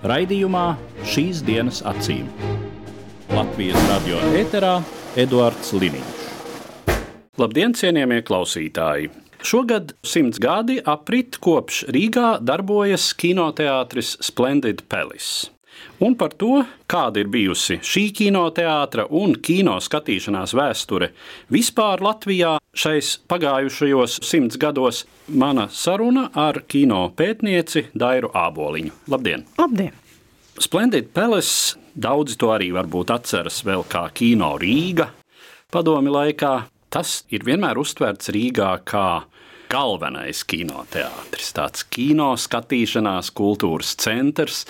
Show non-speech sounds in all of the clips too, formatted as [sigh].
Raidījumā šīs dienas acīm. Latvijas radio eterā Eduards Liniņš. Labdien, cienījamie klausītāji! Šogad simts gadi aprit kopš Rīgā darbojas kinoteātris Splendid Palace. Un par to, kāda ir bijusi šī kinoteātra un kino skatīšanās vēsture vispār Latvijā šais pagājušajos simts gados, mana saruna ar kino pētnieci Dairu Āboliņu. Labdien! Labdien! Splendid Palace daudzi to arī varbūt atceras vēl kā kino Rīga padomi laikā. Tas ir vienmēr uztverts Rīgā kā galvenais kinoteātris, tāds kino skatīšanās kultūras centrs.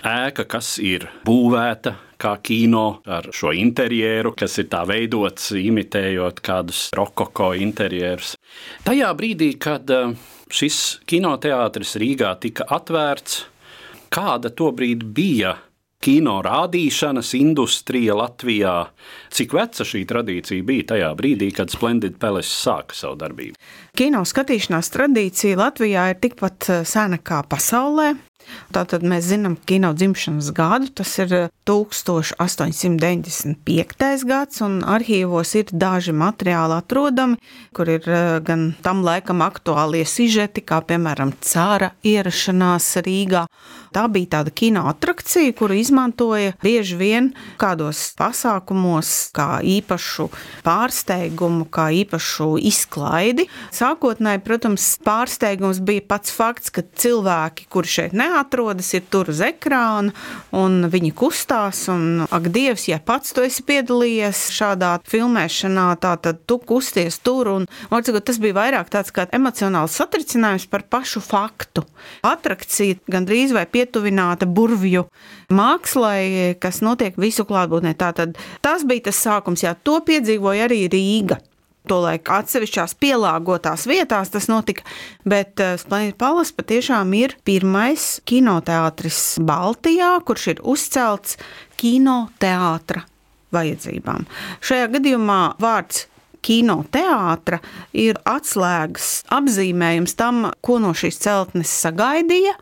Ēka, kas ir būvēta kā kino ar šo interjeru, kas ir tā veidots, imitējot kādus rokoko interjerus. Tajā brīdī, kad eh, šis kinoteātris Rīgā tika atvērts, kāda tobrīd bija kino rādīšanas industrija Latvijā. Cik veca šī tradīcija bija tajā brīdī, kad Splendid Palace sāka savu darbību? Kino skatīšanās tradīcija Latvijā ir tikpat eh, sena kā pasaulē. Tātad mēs zinām kino dzimšanas gadu, tas ir 1895. gads, un arhīvos ir daži materiāli atrodami, kur ir eh, gan tam laikam aktuālie sižeti, kā piemēram cāra ierašanās Rīgā. Tā bija tāda kino attrakcija, kuru izmantoja bieži vien kādos pasākumos, kā īpašu pārsteigumu, kā īpašu izklaidi. Sākotnēji, protams, pārsteigums bija pats fakts, ka cilvēki, kuri šeit neatrodas, ir tur uz ekrāna un viņi kustās. Un, ak, Dievs, ja pats tu esi piedalījies šādā filmēšanā, tā, tad tu kusties tur. Un, varbūt, tas bija vairāk tāds kā emocionāls satricinājums par pašu faktu. Atrakcija gandrīz vai pietuvināta burvju mākslai, kas notiek visu klātbūtnē. Tātad tas bija tas sākums, jā, to piedzīvoja arī Rīga. Tolaik atsevišķās pielāgotās vietās tas notika, bet uh, Splendid Palace patiešām ir pirmais kinoteātris Baltijā, kurš ir uzcelts kinoteātra vajadzībām. Šajā gadījumā vārds kinoteātra ir atslēgas apzīmējums tam, ko no šīs celtnes sagaidīja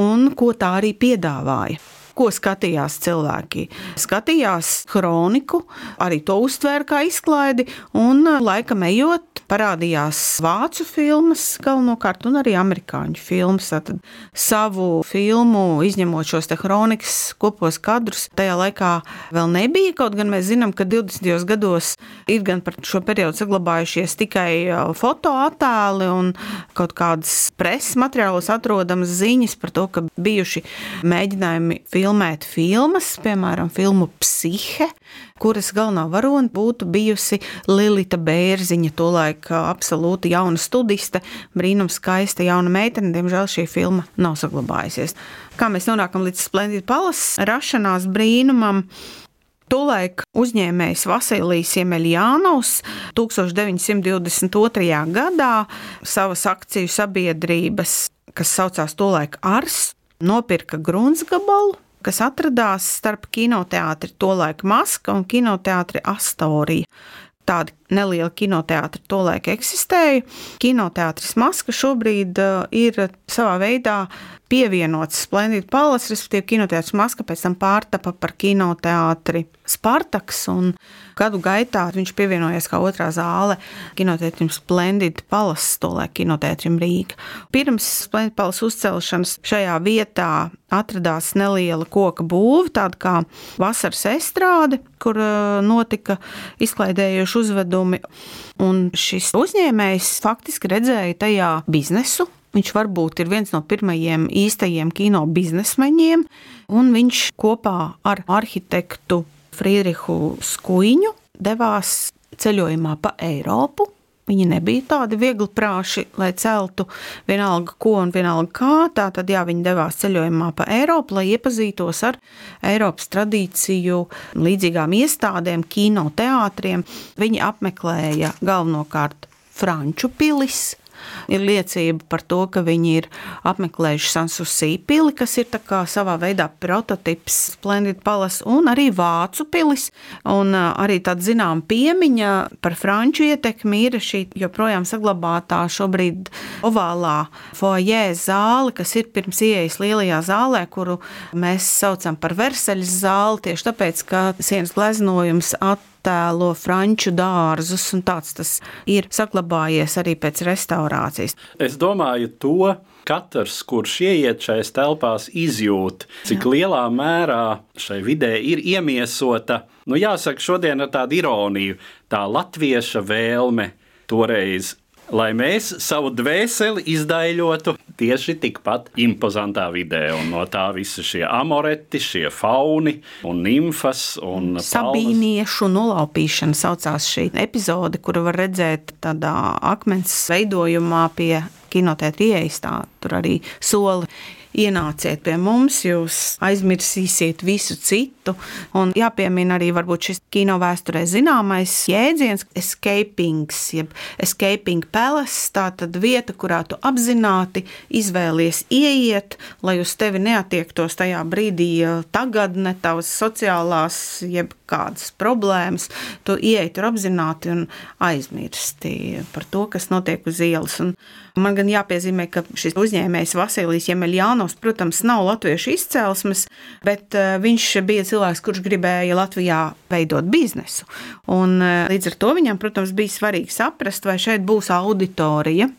un ko tā arī piedāvāja ko skatījās cilvēki. Skatījās kroniku, arī to uztvēra kā izklaidi, un laikam ejot, parādījās vācu filmas galvenokārt, un arī amerikāņu filmas. Tad savu filmu, izņemot šos kronikas kopos kadrus, tajā laikā vēl nebija. Kaut gan mēs zinām, ka 20. gados ir gan par šo periodu saglabājušies tikai fotoattēli un kaut kādas preses materiālos atrodamas ziņas par to, ka bijuši mēģinājumi filmēt filmas, piemēram, filmu Psihe, kuras galvenā varone būtu bijusi Lilita Bērziņa, tolaik absolūti jauna studiste, brīnums skaista jauna meitene. Diemžēl šī filma nav saglabājusies. Kā mēs nonākam līdz Splendid Palace rašanās brīnumam, Tolaik uzņēmējs Vasilijs Jemeljānovs 1922. gadā savas akciju sabiedrības, kas saucās tolaik Ars, nopirka gruntsgabalu, kas atradās starp kinoteātri tolaik Maska un kinoteātri Astorija. Tādi nelieli kinoteātri tolaik eksistēja. Kinoteātris Maska šobrīd ir savā veidā pievienots Splendid Palace, respektīvi kinoteātris Maska pēc tam pārtapa par kinoteātri Spartaks, un gadu gaitā viņš pievienojies kā otrā zāle kinoteātrim Splendid Palace, tolaik kinoteātrim Rīga. Pirms Splendid Palace uzcelšanas šajā vietā atradās neliela koka būva, tāda kā vasaras estrāde, kur notika izklaidējuši uzvedumi, un šis uzņēmējs faktiski redzēja tajā biznesu, Viņš varbūt ir viens no pirmajiem īstajiem kino biznesmeņiem, un viņš kopā ar arhitektu Friedrihu Skuiņu devās ceļojumā pa Eiropu. Viņi nebija tādi viegli prāši, lai celtu vienalga ko un vienalga kā. Tātad, jā, viņi devās ceļojumā pa Eiropu, lai iepazītos ar Eiropas tradīciju, līdzīgām iestādēm, kinoteātriem. Viņi apmeklēja galvenokārt Franču pilis, Ir liecība par to, ka viņi ir apmeklējuši Sansusī pili, kas ir savā veidā prototyps Splendid Palace, un arī Vācu pilis. Un arī tāda zināma piemiņa par franču ietekmi ir šī joprojām saglabātā šobrīd ovālā foajē zāle, kas ir pirms ieejas lielajā zālē, kuru mēs saucam par Versaļas zāli, tieši tāpēc, ka sienas gleznojums at attēlo franču dārzus, un tāds tas ir saglabājies arī pēc restaurācijas. Es domāju, to katrs, kurš ieiet šajās telpās, izjūt, cik Jā. lielā mērā šai vidē ir iemiesota, nu jāsaka, šodien ar tādu ironiju, tā latvieša vēlme toreiz lai mēs savu dvēseli izdaļotu tieši tikpat impozantā vidē. Un no tā visi šie amoreti, šie fauni un nimfas un sabīniešu nolaupīšana saucās šī epizode, kuru var redzēt tādā akmens veidojumā pie kinotēta ieejas. Tur arī soli ienāciet pie mums, jūs aizmirsīsiet visu citu. Un jāpiemina arī varbūt šis kino vēsturē zināmais jēdziens - escapings, jeb escaping palace. Tā tad vieta, kurā tu apzināti izvēlies ieiet, lai uz tevi neatiektos tajā brīdī tagadne, tavas sociālās, jeb kādas problēmas. Tu ieej tur apzināti un aizmirsti par to, kas notiek uz ielas. Un man gan jāpiezīmē, ka šis uzņēmējs Vasilijs Jemeljāno Ivānovs, protams, nav latviešu izcelsmes, bet eh, viņš bija cilvēks, kurš gribēja Latvijā veidot biznesu. Un, eh, līdz ar to viņam, protams, bija svarīgi saprast, vai šeit būs auditorija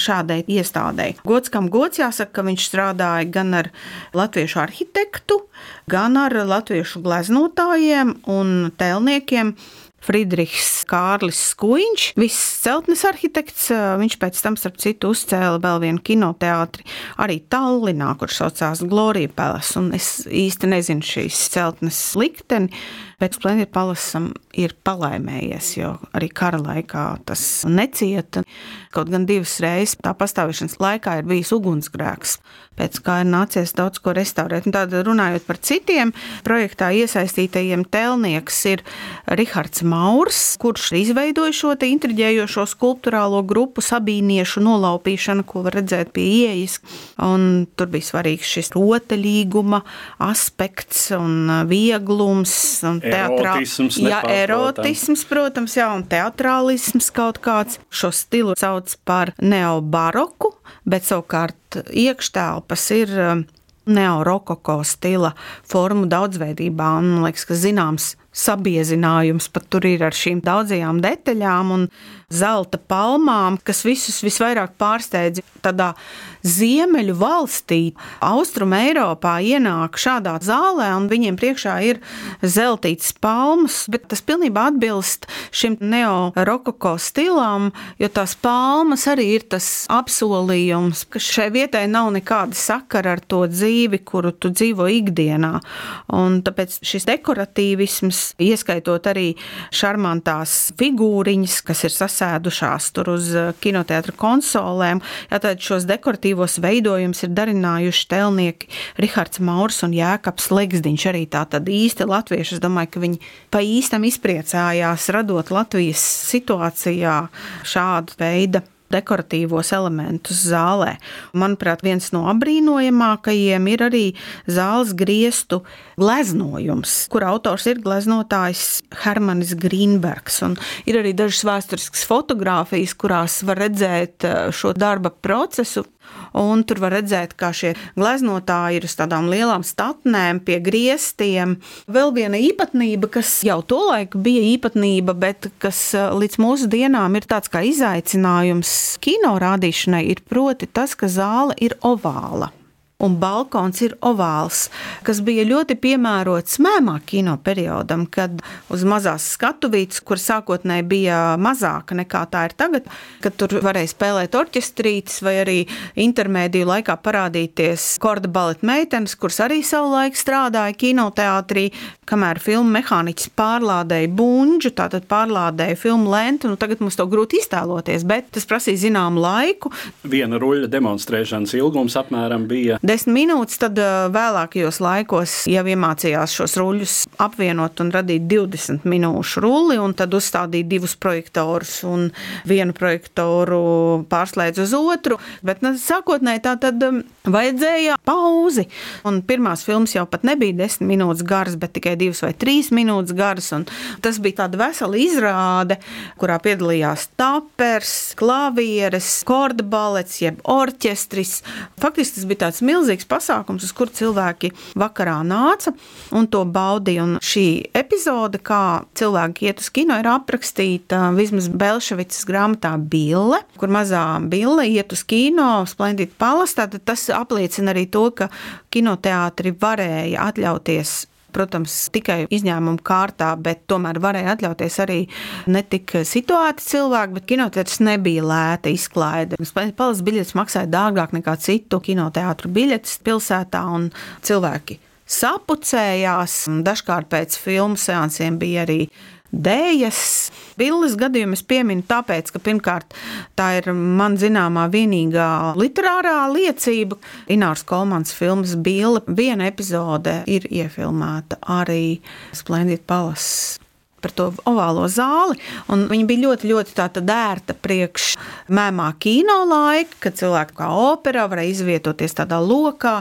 šādai iestādēji. Gods kam gods jāsaka, ka viņš strādāja gan ar latviešu arhitektu, gan ar latviešu gleznotājiem un tēlniekiem. Friedrichs Kārlis Skuiņš, viss celtnes arhitekts. Viņš pēc tam, starp citu, uzcēla vēl vienu kinoteātri arī Tallinā, kurš saucās Glorija Palace. Un es īsti nezinu šīs celtnes likteni, bet Splendid Palasam ir palaimējies, jo arī kara laikā tas necieta. Kaut gan divas reizes tā pastāvēšanas laikā ir bijis ugunsgrēks, pēc kā ir nācies daudz ko restaurēt. Un tātad runājot par citiem projektā iesaistītajiem, telnieks ir Rihards Maurs, kurš izveidoja šo intriģējošo skulptūrālo grupu sabīniešu nolaupīšanu, ko var redzēt pie ieejas. Un tur bija svarīgs šis rotaļīguma aspekts un vieglums un Erotisms, jā, erotisms, protams, jā, un teatrālisms kaut kāds. Šo stilu sauc par neobaroku, bet savukārt iekštelpas ir um, neorokoko stila formu daudzveidībā. Un, man liekas, ka zināms sabiezinājums pat tur ir ar šīm daudzajām detaļām un zelta palmām, kas visus visvairāk pārsteidz. Tādā ziemeļu valstī, Austrum Eiropā, ienāk šādā zālē, un viņiem priekšā ir zeltītas palmas, bet tas pilnībā atbilst šim neorokoko stilam, jo tās palmas arī ir tas apsolījums, ka šai vietai nav nekāda sakara ar to dzīvi, kuru tu dzīvo ikdienā. Un tāpēc šis dekoratīvisms, ieskaitot arī šarmantās figūriņas, kas ir sasniegts apsēdušās tur uz eh, kinoteātra konsolēm. Tātad šos dekoratīvos veidojumus ir darinājuši telnieki Rihards Maurs un Jēkabs Legsdiņš. Arī tā tad īsti latvieši. Es domāju, ka viņi pa īstam izpriecājās radot Latvijas situācijā šādu veidu dekoratīvos elementus zālē. Manuprāt, viens no apbrīnojamākajiem ir arī zāles griestu gleznojums, kur autors ir gleznotājs Hermanis Grīnbergs. Ir arī dažas vēsturiskas fotogrāfijas, kurās var redzēt eh, šo darba procesu un tur var redzēt, kā šie gleznotāji ir uz tādām lielām statnēm, pie griestiem. Vēl viena īpatnība, kas jau tolaik bija īpatnība, bet kas eh, līdz mūsu dienām ir tāds kā izaicinājums kino rādīšanai, ir proti tas, ka zāle ir ovāla un balkons ir ovāls, kas bija ļoti piemērots mēmā kino periodam, kad uz mazās skatuvītes, kur sākotnēji bija mazāka nekā tā ir tagad, kad tur varēja spēlēt orķestrītes vai arī intermēdiju laikā parādīties korda baleta meitenes, kuras arī savulaik strādāja kinoteātrī, kamēr filmu mehāniķis pārlādēja buļbuļsu, tātad pārlādēja filmu lentu. Nu, tagad mums to grūti iztēloties, bet tas prasīja zināmu laiku. Viena ruļļa demonstrēšanas ilgums apmēram bija desmit minūtes. Tad vēlākajos laikos jau iemācījās šos ruļļus apvienot un radīt 20 minūšu rulli, un tad uzstādīt divus projektorus un vienu projektoru pārslēdz uz otru. Bet nu, sākotnēji tā tad vajadzēja pauzi. Un pirmās filmas jau pat nebija desmit minūtes garas, bet tikai divas vai trīs minūtes garas. Tas bija tāda vesela izrāde, kurā piedalījās tapers, klavieres, korda balets, jeb orķestris. Faktiski tas bija tāds milzīgs pasākums, uz kuru cilvēki vakarā nāca un to baudīja. Un šī epizode, kā cilvēki iet uz kino, ir aprakstīta Vismas Belševicas grāmatā Bille, kur mazā Bille iet uz kino, Splendid Palace. Tas apliecina arī to, ka kinoteātri varēja atļauties protams, tikai izņēmuma kārtā, bet tomēr varēja atļauties arī ne tik situēti cilvēki, bet kinoteātris nebija lēta izklaide. Palas biļetes maksāja dārgāk nekā citu kinoteātru biļetes pilsētā, un cilvēki sapucējās. Dažkārt pēc filmu seansiem bija arī dēļas. Billes gadījumu es pieminu tāpēc, ka pirmkārt tā ir man zināmā vienīgā literārā liecība. Inārs Kolmans filmas Bille viena epizode ir iefilmēta arī Splendid Palace par to ovālo zāli. Viņa bija ļoti, ļoti ērta priekš mēmā kino laika, kad cilvēki kā operā varēja izvietoties tādā lokā.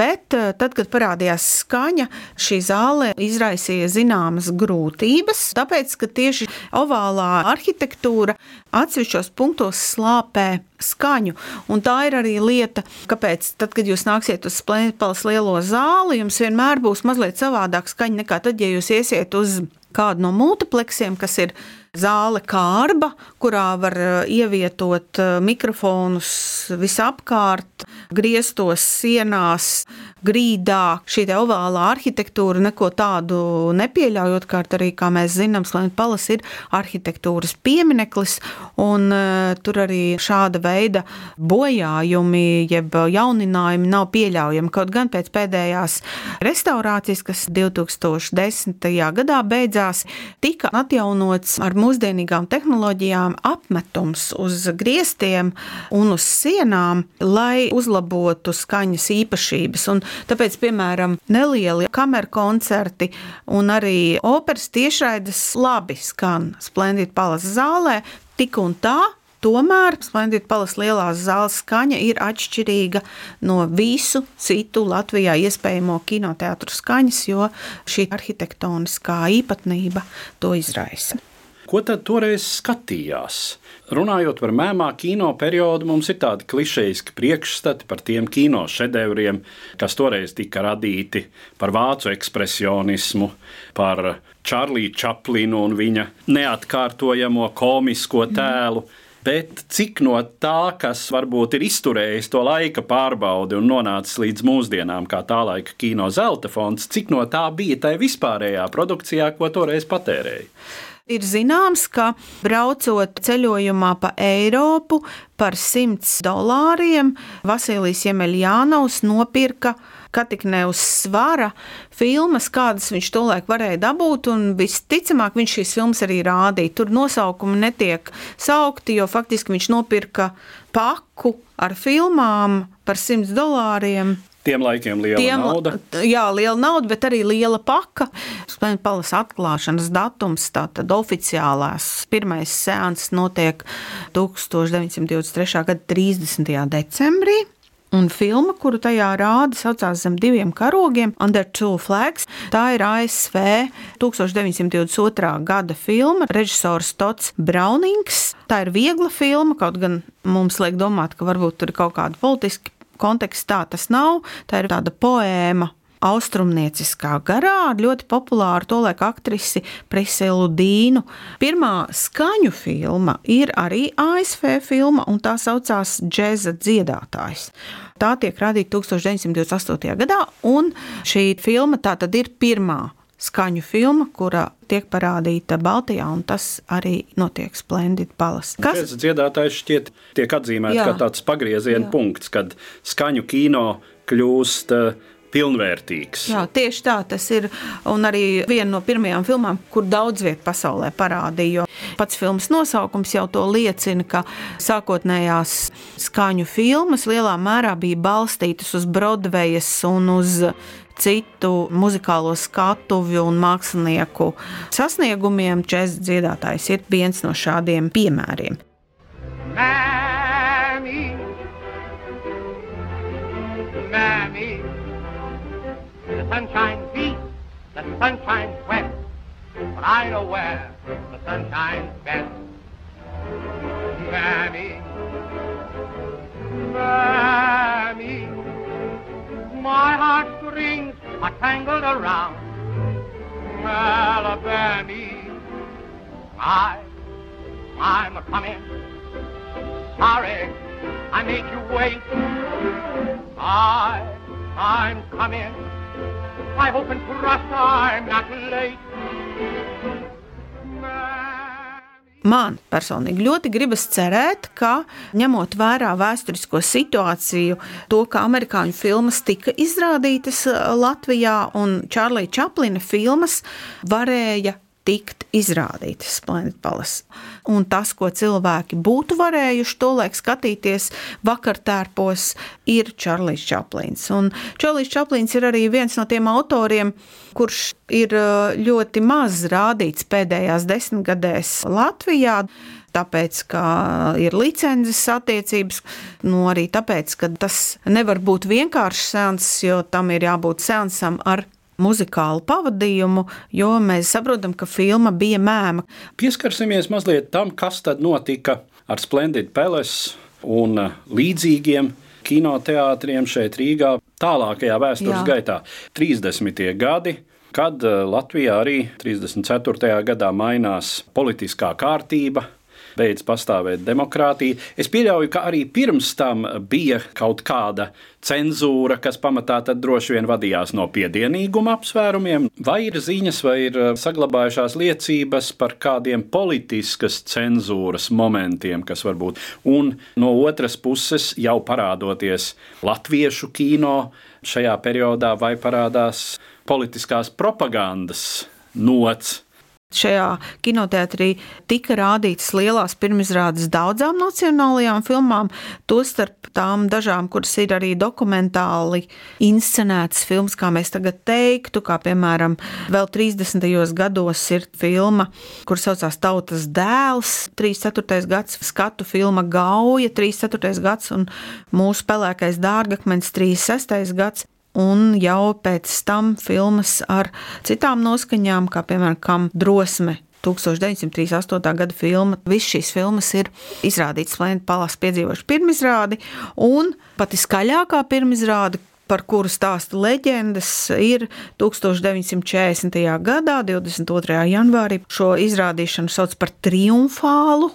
Bet eh, tad, kad parādījās skaņa, šī zāle izraisīja zināmas grūtības, tāpēc, ka tieši ovālā arhitektūra atsevišķos punktos slāpē skaņu. Un tā ir arī lieta, kāpēc, tad, kad jūs nāksiet uz Splendijas lielo zāli, jums vienmēr būs mazliet savādāk skaņa nekā tad, ja jūs iesiet uz kādu no multipleksiem, kas ir zāle kārba, kurā var eh, ievietot eh, mikrofonus visapkārt, griestos sienās, grīdā. Šī ovālā arhitektūra neko tādu nepieļaujot, kā arī, kā mēs zinām, Slēņa palas ir arhitektūras piemineklis, un uh, tur arī šāda veida bojājumi, jeb jauninājumi nav pieļaujami. Kaut gan pēc pēdējās restaurācijas, kas 2010. gadā beidzās, tika atjaunots ar mūsdienīgām tehnoloģijām apmetums uz griestiem un uz sienām, lai uzlabotu skaņas īpašības. Un tāpēc, piemēram, nelieli kameru koncerti un arī operas tiešraides labi skan Splendid Palace zālē, tik un tā Tomēr Splendid Palace lielās zāles skaņa ir atšķirīga no visu citu Latvijā iespējamo kinoteātru skaņas, jo šī arhitektoniskā īpatnība to izraisa. Ko tad toreiz skatījās? Runājot par mēmā kino periodu, mums ir tādi klišejiski priekšstati par tiem kino šedevriem, kas toreiz tika radīti par vācu ekspresionismu, par Čārlīdu Čaplinu un viņa neatkārtojamo komisko tēlu. Bet cik no tā, kas varbūt ir izturējis to laika pārbaudi un nonācis līdz mūsdienām, kā tā laika kino zelta fonds, cik no tā bija tajā vispārējā produkcijā, ko toreiz patērēja? Ir zināms, ka braucot ceļojumā pa Eiropu par 100 dolāriem, Vasilijs Jemeljānovs nopirka ka tik ne uz svara filmas, kādas viņš tolaik varēja dabūt, un visticamāk viņš šīs filmas arī rādīja. Tur nosaukumi netiek saukti, jo faktiski viņš nopirka paku ar filmām par 100 dolāriem. Tiem laikiem liela Tiem, nauda. Jā, liela nauda, bet arī liela paka. Spēļas atklāšanas datums, tātad oficiālās pirmais seanss notiek 1923. gada 30. decembrī. Un filma, kuru tajā rāda, saucās Zem diviem karogiem, Under Two Flags. Tā ir ASV 1922. gada filma, režisors Tots Braunings. Tā ir viegla filma, kaut gan mums liek domāt, ka varbūt tur ir kaut kāda politiska kontekstā tas nav. Tā ir tāda poēma. Austrumnieciskā garā ar ļoti populāru tolaik aktrisi Prisilu Dīnu. Pirmā skaņu filma ir arī ASV filma, un tā saucās Džeza dziedātājs. Tā tiek radīta 1928. gadā, un šī filma tā tad ir pirmā skaņu filma, kura tiek parādīta Baltijā, un tas arī notiek Splendid Palace. Kas tas dziedātājs šķiet tiek atzīmēts kā tāds pagrieziena punkts, kad skaņu kino kļūst eh, pilnvērtīgs. Jā, tieši tā tas ir. Un arī viena no pirmajām filmām, kur daudz vietā pasaulē parādīja. Pats filmas nosaukums jau to liecina, ka sākotnējās skaņu filmas lielā mērā bija balstītas uz Broadvejas un uz citu muzikālo skatuvi un mākslinieku sasniegumiem. Džēzus dziedātājs ir viens no šādiem piemēriem. Sun shines east, the sun shines west, but I know where the sun shines best. Mammy, Mammy, my heartstrings are tangled around Alabama. I, I'm a coming. Sorry, I made you wait. I, I'm coming. I hope and trust I'm not late. Man personīgi ļoti gribas cerēt, ka ņemot vērā vēsturisko situāciju, to, ka amerikāņu filmas tika izrādītas uh, Latvijā un Čārlīda Čaplina filmas varēja tikt izrādītas Splendid Palace. Un tas, ko cilvēki būtu varējuši tolaik skatīties vakartērpos, ir Čārlis Čaplins. Un Čārlis Čaplins ir arī viens no tiem autoriem, kurš ir ļoti maz rādīts pēdējās desmitgadēs Latvijā tāpēc, ka ir licences attiecības, nu arī tāpēc, ka tas nevar būt vienkāršs seanss, jo tam ir jābūt seansam ar muzikālu pavadījumu, jo mēs saprotam, ka filma bija mēma. Pieskarsimies mazliet tam, kas tad notika ar Splendid Palace un līdzīgiem kinoteātriem šeit Rīgā tālākajā vēstures Jā. gaitā. 30. gadi, kad Latvijā arī 34. gadā mainās politiskā kārtība, beidz pastāvēt demokrātija. Es pieļauju, ka arī pirms tam bija kaut kāda cenzūra, kas pamatā droši vien vadījās no piedienīguma apsvērumiem, vai ir ziņas, vai ir uh, saglabājušās liecības par kādiem politiskas cenzūras momentiem, kas varbūt, un no otras puses jau parādoties latviešu kino šajā periodā, vai parādās politiskās propagandas nots Šajā kinoteātrī tika rādītas lielās pirmizrādes daudzām nacionālajām filmām, tostarp tām dažām, kuras ir arī dokumentāli inscenētas filmas, kā mēs tagad teiktu, kā piemēram vēl 30. gados ir filma, kur saucās Tautas dēls, 34. gads, skatu filma Gauja, 34. gads un mūsu pelēkais dārgakmens, 36. gads un jau pēc tam filmas ar citām noskaņām, kā piemēram Kam drosme. 1938. gada filma. Visas šīs filmas ir izrādītas Lēna Palas piedzīvojuši pirmizrādi, un pati skaļākā pirmizrāde, par kuru stāsta leģendas, ir 1940. gadā, 22. janvārī. Šo izrādīšanu sauc par triumfālu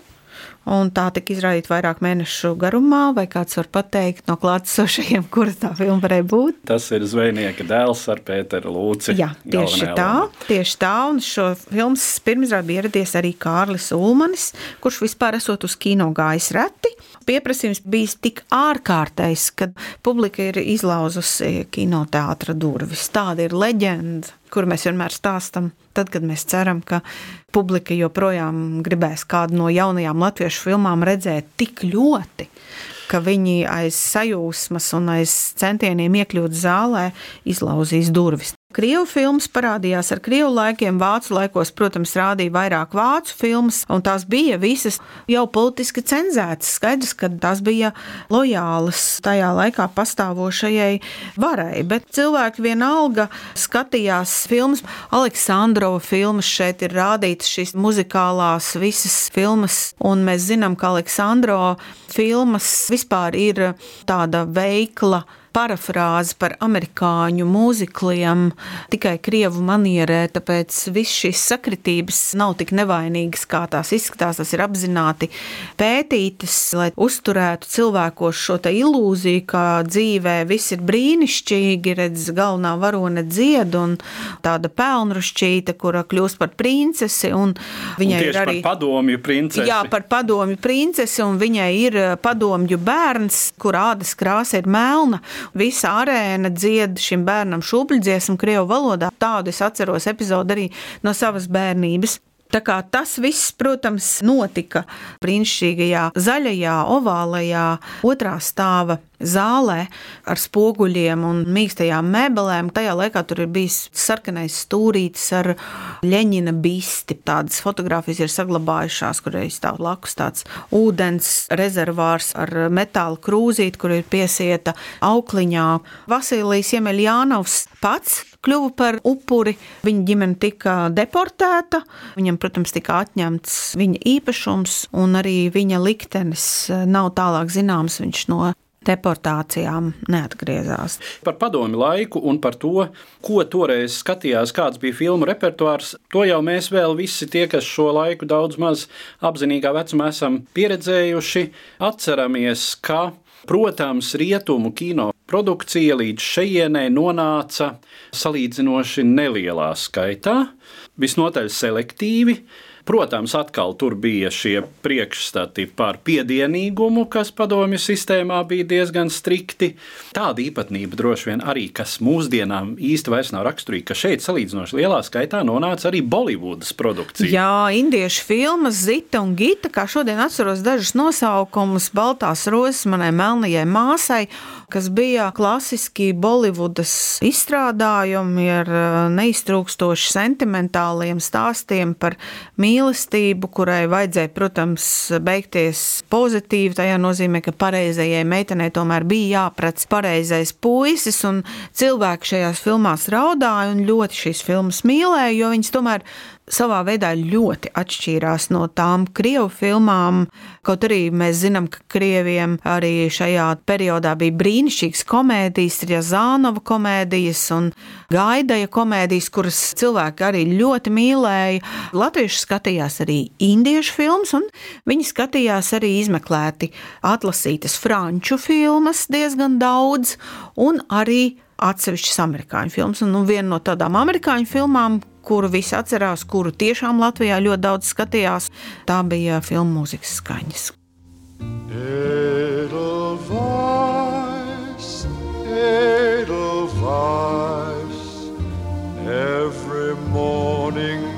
Un tā tika izrādīta vairāk mēnešu garumā, vai kāds var pateikt no klātesošajiem, [laughs] kura tā filma varēja būt? Tas ir zvejnieka dēls ar Pēteru Lūci. Jā, tieši tā, tieši tā. Un šo filmas pirmizrādi bija ieradies arī Kārlis Ulmanis, kurš vispār esot uz kino gājis reti. Pieprasījums bijis tik ārkārtējs, ka publika ir izlauzusi kinoteātra durvis. Tāda ir leģenda kuru mēs vienmēr stāstam, tad, kad mēs ceram, ka publika joprojām gribēs kādu no jaunajām latviešu filmām redzēt tik ļoti, ka viņi aiz sajūsmas un aiz centieniem iekļūt zālē izlauzīs durvis. Krievu filmas parādījās ar krievu laikiem, vācu laikos, protams, rādīja vairāk vācu filmas, un tās bija visas jau politiski cenzētas. Skaidrs, ka tās bija lojālas tajā laikā pastāvošajai varai, bet cilvēki vienalga skatījās filmas. Aleksandrova filmas šeit ir rādītas šīs muzikālās visas filmas, un mēs zinām, ka Aleksandrova filmas vispār ir tāda veikla parafrāze par amerikāņu mūzikliem tikai krievu manierē, tāpēc viss šīs sakritības nav tik nevainīgas, kā tās izskatās. Tas ir apzināti pētītas, lai uzturētu cilvēkos šo ilūziju, ka dzīvē viss ir brīnišķīgi, redz, galvenā varone dzied un tāda pelnrušķīta, kura kļūst par princesi. Viņai ir arī padomju princese. Jā, par padomju princesi, un viņai ir padomju bērns, kur ādas krāsa ir melna visa arēna dzied šim bērnam šūpuļdziesmu krievu valodā. Tādu es atceros epizodi arī no savas bērnības. Tā kā tas viss, protams, notika brīnišķīgajā zaļajā, ovālajā otrā stāva zālē ar spoguļiem un mīkstajām mēbelēm. Tajā laikā tur ir bijis sarkanais stūrītis ar leņķina bisti. Tādas fotogrāfijas ir saglabājušās, kur ir stāv blakus tāds ūdens rezervārs ar metāla krūzīti, kur ir piesieta aukliņā. Vasilijs Jemeļjānovs pats kļuva par upuri. Viņa ģimene tika deportēta, viņam, protams, tika atņemts viņa īpašums, un arī viņa liktenis nav tālāk zināms. Viņš no deportācijām neatgriezās. Par padomi laiku un par to, ko toreiz skatījās, kāds bija filmu repertuārs, to jau mēs vēl visi tie, kas šo laiku daudz maz apzinīgā vecumā esam pieredzējuši, atceramies, ka, protams, rietumu kino produkcija līdz šejienei nonāca salīdzinoši nelielā skaitā, visnotaļ selektīvi. Protams, atkal tur bija šie priekšstati par piedienīgumu, kas padomju sistēmā bija diezgan strikti. Tāda īpatnība droši vien arī, kas mūsdienām īsti vairs nav raksturīga, ka šeit salīdzinoši lielā skaitā nonāca arī Bolivudas produkcija. Jā, indiešu filmas Zita un Gita, kā šodien atceros dažus nosaukumus, Baltās rozes manai melnajai māsai, kas bija klasiski Bolivudas izstrādājumi ar eh, neiztrūkstoši sentimentāliem stāstiem par mīlestību kurai vajadzēja, protams, beigties pozitīvi. Tajā nozīmē, ka pareizajai meitenei tomēr bija jāprec pareizais puisis, un cilvēki šajās filmās raudāja un ļoti šīs filmas mīlēja, jo viņas tomēr savā veidā ļoti atšķīrās no tām krievu filmām. Kaut arī mēs zinām, ka krieviem arī šajā periodā bija brīnišķīgas komēdijas, Rjazānova komēdijas un Gaidaja komēdijas, kuras cilvēki arī ļoti mīlēja. Latvieši skatījās arī indiešu filmas, un viņi skatījās arī izmeklēti atlasītas franču filmas diezgan daudz, un arī atsevišķas amerikāņu filmas. Un, nu, viena no tādām amerikāņu filmām, kuru visi atcerās, kuru tiešām Latvijā ļoti daudz skatījās, tā bija filmu mūzikas skaņas. Edelweiss, Edelweiss, every morning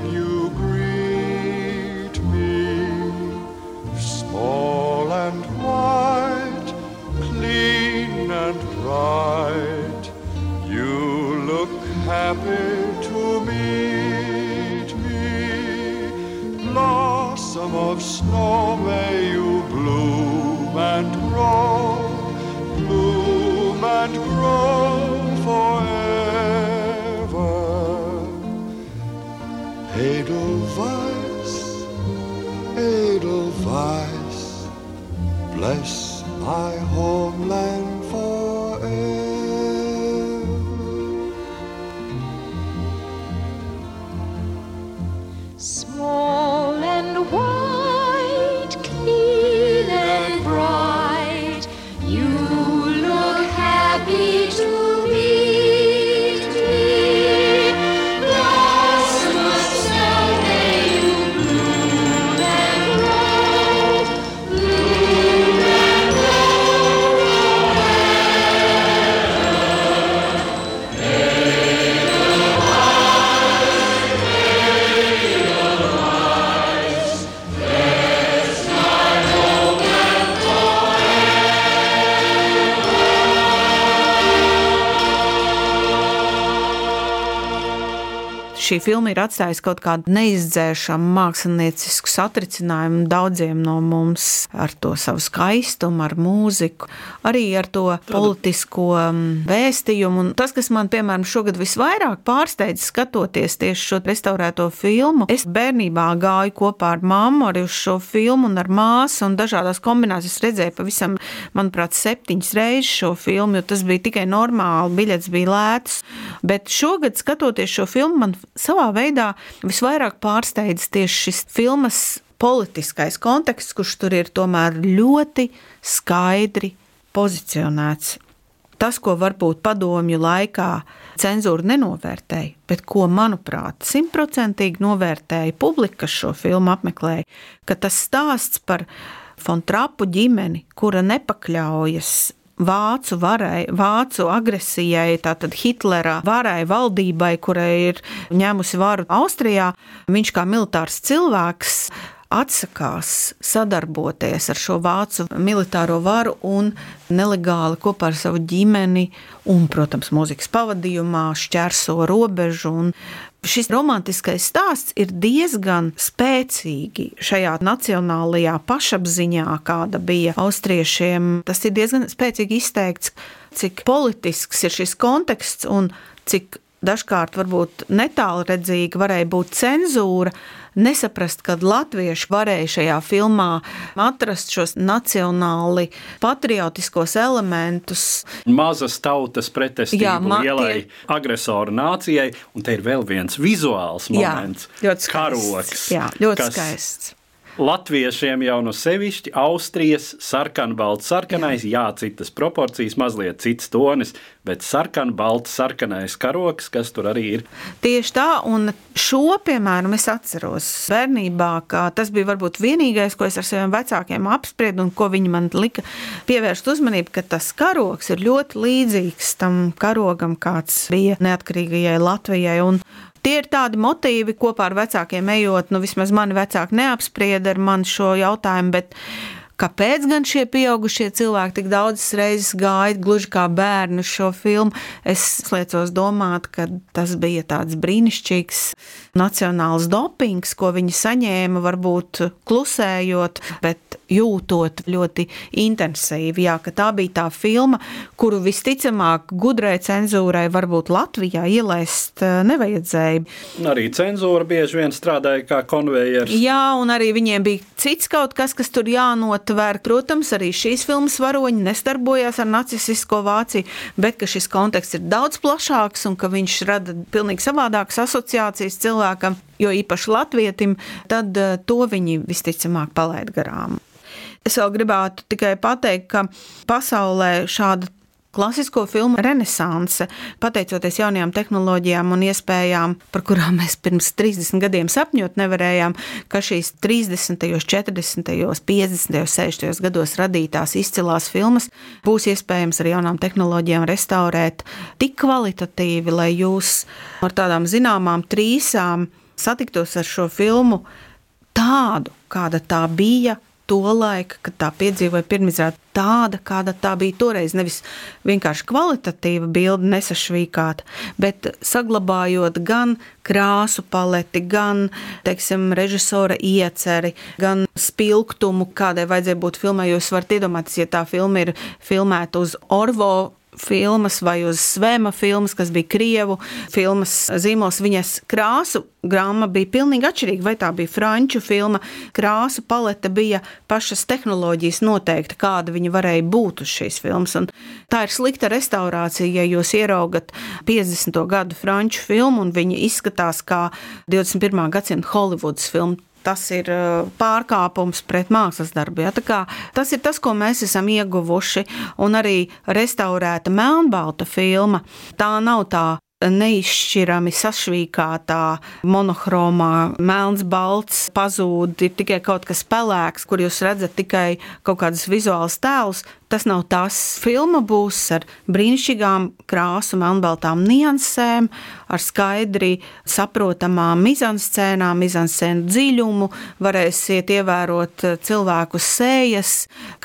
šī filma ir atstājusi kaut kādu neizdzēšamu māksliniecisku satricinājumu daudziem no mums ar to savu skaistumu, ar mūziku, arī ar to politisko mm, vēstījumu. Un tas, kas man, piemēram, šogad visvairāk pārsteidz skatoties tieši šo restaurēto filmu, es bērnībā gāju kopā ar mammu arī uz šo filmu un ar māsu un dažādās kombinācijās redzēju pavisam, manuprāt, septiņas reizes šo filmu, jo tas bija tikai normāli, biļets bija lēts. Bet šogad, skatoties šo filmu, man savā veidā visvairāk pārsteidz tieši šis filmas politiskais konteksts, kurš tur ir tomēr ļoti skaidri pozicionēts. Tas, ko varbūt padomju laikā cenzūra nenovērtēja, bet ko, manuprāt, simtprocentīgi novērtēja publika, kas šo filmu apmeklēja, ka tas stāsts par Fontrapu ģimeni, kura nepakļaujas vācu varai, vācu agresijai, tātad Hitlera varai, valdībai, kurai ir ņēmusi varu Austrijā, viņš kā militārs cilvēks atsakās sadarboties ar šo vācu militāro varu un nelegāli kopā ar savu ģimeni un, protams, mūzikas pavadījumā šķērso robežu. Šis romantiskais stāsts ir diezgan spēcīgi šajā nacionālajā pašapziņā, kāda bija austriešiem. Tas ir diezgan spēcīgi izteikts, cik politisks ir šis konteksts un cik dažkārt varbūt netālredzīga varēja būt cenzūra, nesaprast, ka latvieši varēja šajā filmā atrast šos nacionāli patriotiskos elementus. Mazas tautas pretestību Jā, ma lielai tie... agresoru nācijai, un te ir vēl viens vizuāls moments. Karoks, Jā, ļoti skaists. Latviešiem jau no sevišķi Austrijas sarkanbalts, sarkanais, jā. jā, citas proporcijas, mazliet cits tonis, bet sarkanbalts, sarkanais karoks, kas tur arī ir. Tieši tā, un šo, piemēram, es atceros bērnībā, ka tas bija varbūt vienīgais, ko es ar saviem vecākiem apspriedu, un ko viņi man lika pievērst uzmanību, ka tas karoks ir ļoti līdzīgs tam karogam, kāds bija neatkarīgajai Latvijai. Un Tie ir tādi motīvi, kopā ar vecākiem ejot, nu vismaz mani vecāki neapsprieda ar mani šo jautājumu, bet Kāpēc gan šie pieaugušie cilvēki tik daudzas reizes gāja gluži kā bērni šo filmu? Es liecos domāt, ka tas bija tāds brīnišķīgs nacionāls dopings, ko viņi saņēma, varbūt klusējot, bet jūtot ļoti intensīvi. Jā, tā bija tā filma, kuru visticamāk gudrai cenzūrai varbūt Latvijā ielaist eh, nevajadzēja. Arī cenzūra bieži vien strādāja kā konvejers. Jā, un arī viņiem bija cits kaut kas, kas tur jānotver. Protams, arī šīs filmas varoņi nestarbojās ar nacistisko Vāciju, bet šis konteksts ir daudz plašāks un ka viņš rada pilnīgi savādākas asociācijas cilvēkam, jo īpaši latvietim, tad eh, to viņi visticamāk palaid garām. Es vēl gribētu tikai pateikt, ka pasaulē šāda klasisko filmu renaissance, pateicoties jaunajām tehnoloģijām un iespējām, par kurām mēs pirms 30 gadiem sapņot nevarējām, ka šīs 30., 40., 50., 60. gados radītās izcilās filmas būs iespējams ar jaunām tehnoloģijām restaurēt tik kvalitatīvi, lai jūs ar tādām zināmām trīsām satiktos ar šo filmu tādu, kāda tā bija to laiku, kad tā piedzīvoja pirmizrādi, tāda, kāda tā bija toreiz. Nevis vienkārši kvalitatīva bilde, nesašvīkāta, bet saglabājot gan krāsu paleti, gan teiksim, režisora ieceri, gan spilgtumu, kādai vajadzēja būt filmai. Jūs varat iedomāties, ja tā filma ir filmēta uz Orvo filmas vai uz Svēma filmas, kas bija Krievu filmas zīmols. Viņas krāsu grāmata bija pilnīgi atšķirīga. Vai tā bija franču filma, krāsu palete bija pašas tehnoloģijas noteikta, kāda viņa varēja būt uz šīs filmas. Un tā ir slikta restaurācija, ja jūs ieraugat 50. gadu franču filmu un viņa izskatās kā 21. gadsimta Holivudas filma tas ir uh, pārkāpums pret mākslas darbu. Ja? Tas ir tas, ko mēs esam ieguvuši, un arī restaurēta melnbalta filma. Tā nav tā neizšķirami sašķīkātā, monochromā, melns, balts, pazūd, ir tikai kaut kas pelēks, kur jūs redzat tikai kaut kādus vizuālus tēlus. Tas nav tas. Filma būs ar brīnišķīgām krāsu, melnbaltām niansēm, ar skaidri saprotamām mizanscēnām, mizanscēnu dziļumu. Varēsiet ievērot cilvēku sējas.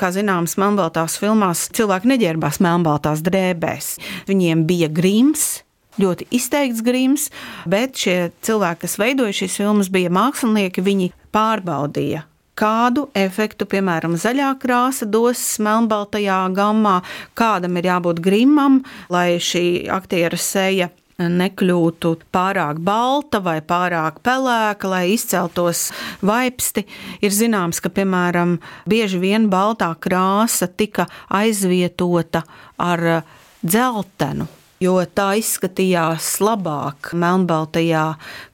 Kā zināms, melnbaltās filmās cilvēki neģērbās melnbaltās drēbēs. Viņiem bija grims, ļoti izteikts grims, bet šie cilvēki, kas veidoja šīs filmas, bija mākslinieki. Viņi pārbaudīja kādu efektu, piemēram, zaļā krāsa dos melnbaltajā gammā, kādam ir jābūt grimam, lai šī aktiera seja nekļūtu pārāk balta vai pārāk pelēka, lai izceltos vaipsti. Ir zināms, ka, piemēram, bieži vien baltā krāsa tika aizvietota ar dzeltenu jo tā izskatījās labāk melnbaltajā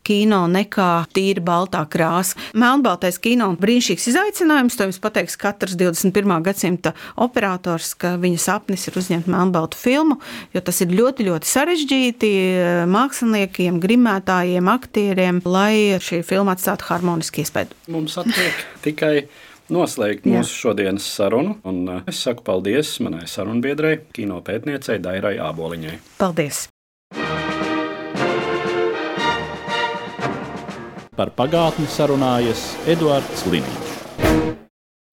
kino nekā tīri baltā krāsa. Melnbaltais kino ir brīnišķīgs izaicinājums. To jums pateiks katrs 21. gadsimta operators, ka viņa sapnis ir uzņemt melnbaltu filmu, jo tas ir ļoti, ļoti sarežģīti māksliniekiem, grimētājiem, aktieriem, lai šī filma atstātu harmonisku iespēju. Mums atliek tikai noslēgt Jā. mūsu šodienas sarunu. Un uh, es saku paldies manai sarunbiedrei, kino pētniecei Dairai Āboliņai. Paldies! Par pagātni sarunājas Eduards Līniju.